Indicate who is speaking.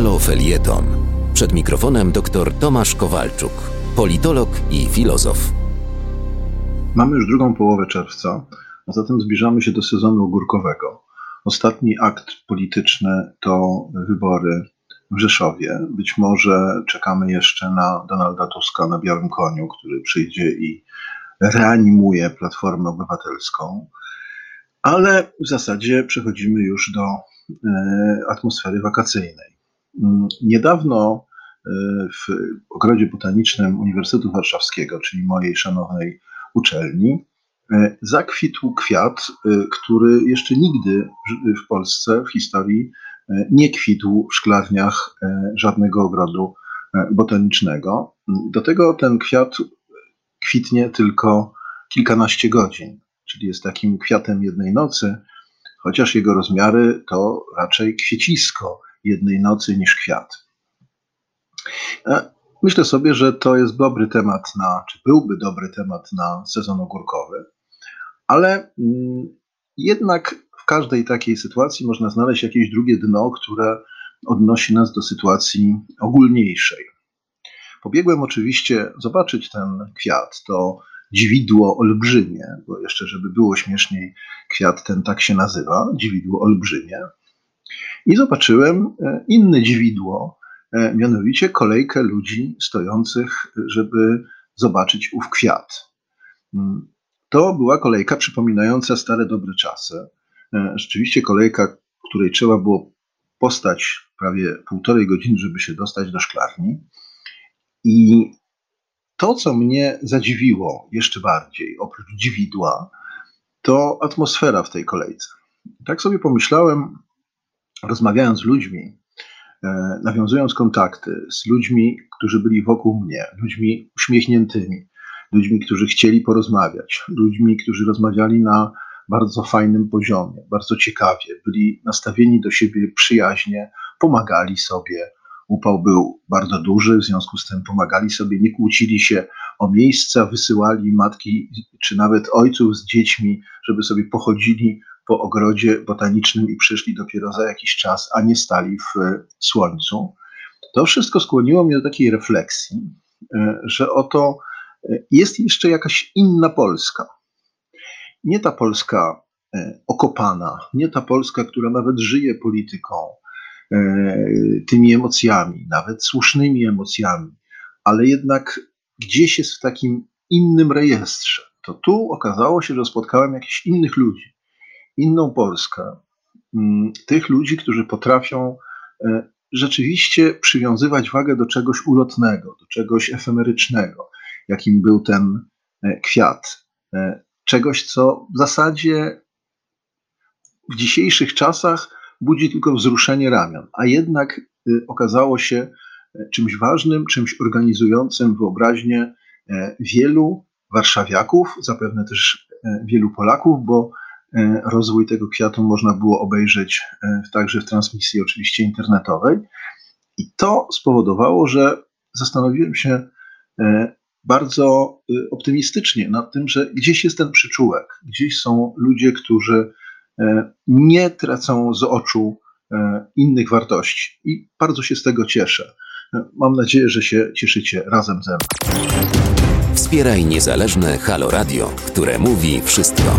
Speaker 1: Halo Felieton. Przed mikrofonem dr Tomasz Kowalczuk, politolog i filozof.
Speaker 2: Mamy już drugą połowę czerwca, a zatem zbliżamy się do sezonu ogórkowego. Ostatni akt polityczny to wybory w Rzeszowie. Być może czekamy jeszcze na Donalda Tuska na białym koniu, który przyjdzie i reanimuje Platformę Obywatelską. Ale w zasadzie przechodzimy już do e, atmosfery wakacyjnej. Mm, niedawno e, w ogrodzie botanicznym Uniwersytetu Warszawskiego, czyli mojej szanownej uczelni, e, zakwitł kwiat, który jeszcze nigdy w Polsce w historii nie kwitł w szklarniach żadnego ogrodu botanicznego. Do tego ten kwiat kwitnie tylko kilkanaście godzin, czyli jest takim kwiatem jednej nocy, chociaż jego rozmiary to raczej kwiecisko jednej nocy niż kwiat. E, myślę sobie, że to jest dobry temat na, czy byłby dobry temat na sezon ogórkowy, ale mm, jednak w każdej takiej sytuacji można znaleźć jakieś drugie dno, które odnosi nas do sytuacji ogólniejszej. Pobiegłem oczywiście zobaczyć ten kwiat. To dziwidło olbrzymie, bo jeszcze, żeby było śmieszniej, kwiat ten tak się nazywa, dziwidło olbrzymie. I zobaczyłem e, inne dziwidło, e, mianowicie kolejkę ludzi stojących, żeby zobaczyć ów kwiat. Mm, to była kolejka przypominająca stare dobre czasy. E, rzeczywiście kolejka, której trzeba było postać prawie półtorej godziny, żeby się dostać do szklarni. I to, co mnie zadziwiło jeszcze bardziej, oprócz dziwidła, to atmosfera w tej kolejce. Tak sobie pomyślałem, rozmawiając z ludźmi, e, nawiązując kontakty z ludźmi, którzy byli wokół mnie, ludźmi uśmiechniętymi, ludźmi, którzy chcieli porozmawiać, ludźmi, którzy rozmawiali na bardzo fajnym poziomie, bardzo ciekawie, byli nastawieni do siebie przyjaźnie, pomagali sobie, Upał był bardzo duży, w związku z tym pomagali sobie, nie kłócili się o miejsca, wysyłali matki czy nawet ojców z dziećmi, żeby sobie pochodzili po ogrodzie botanicznym i przyszli dopiero za jakiś czas, a nie stali w słońcu. To wszystko skłoniło mnie do takiej refleksji, e, że oto e, jest jeszcze jakaś inna Polska. Nie ta Polska e, okopana, nie ta Polska, która nawet żyje polityką, E, tymi emocjami, nawet słusznymi emocjami, ale jednak gdzieś jest w takim innym rejestrze. To tu okazało się, że spotkałem jakichś innych ludzi, inną Polskę, mm, tych ludzi, którzy potrafią e, rzeczywiście przywiązywać wagę do czegoś ulotnego, do czegoś efemerycznego, jakim był ten e, kwiat. Czegoś, co w zasadzie w dzisiejszych czasach budzi tylko wzruszenie ramion, a jednak okazało się e, czymś ważnym, czymś organizującym wyobraźnię e, wielu warszawiaków, zapewne też e, wielu Polaków, bo rozwój tego kwiatu można było obejrzeć także w transmisji oczywiście internetowej. I to spowodowało, że zastanowiłem się bardzo y, optymistycznie nad tym, że gdzieś jest ten przyczółek, gdzieś są ludzie, którzy E, nie tracą z oczu e, innych wartości. I bardzo się z tego cieszę. E, mam nadzieję, że się cieszycie razem ze mną.
Speaker 1: Wspieraj niezależne Halo Radio, które mówi wszystko.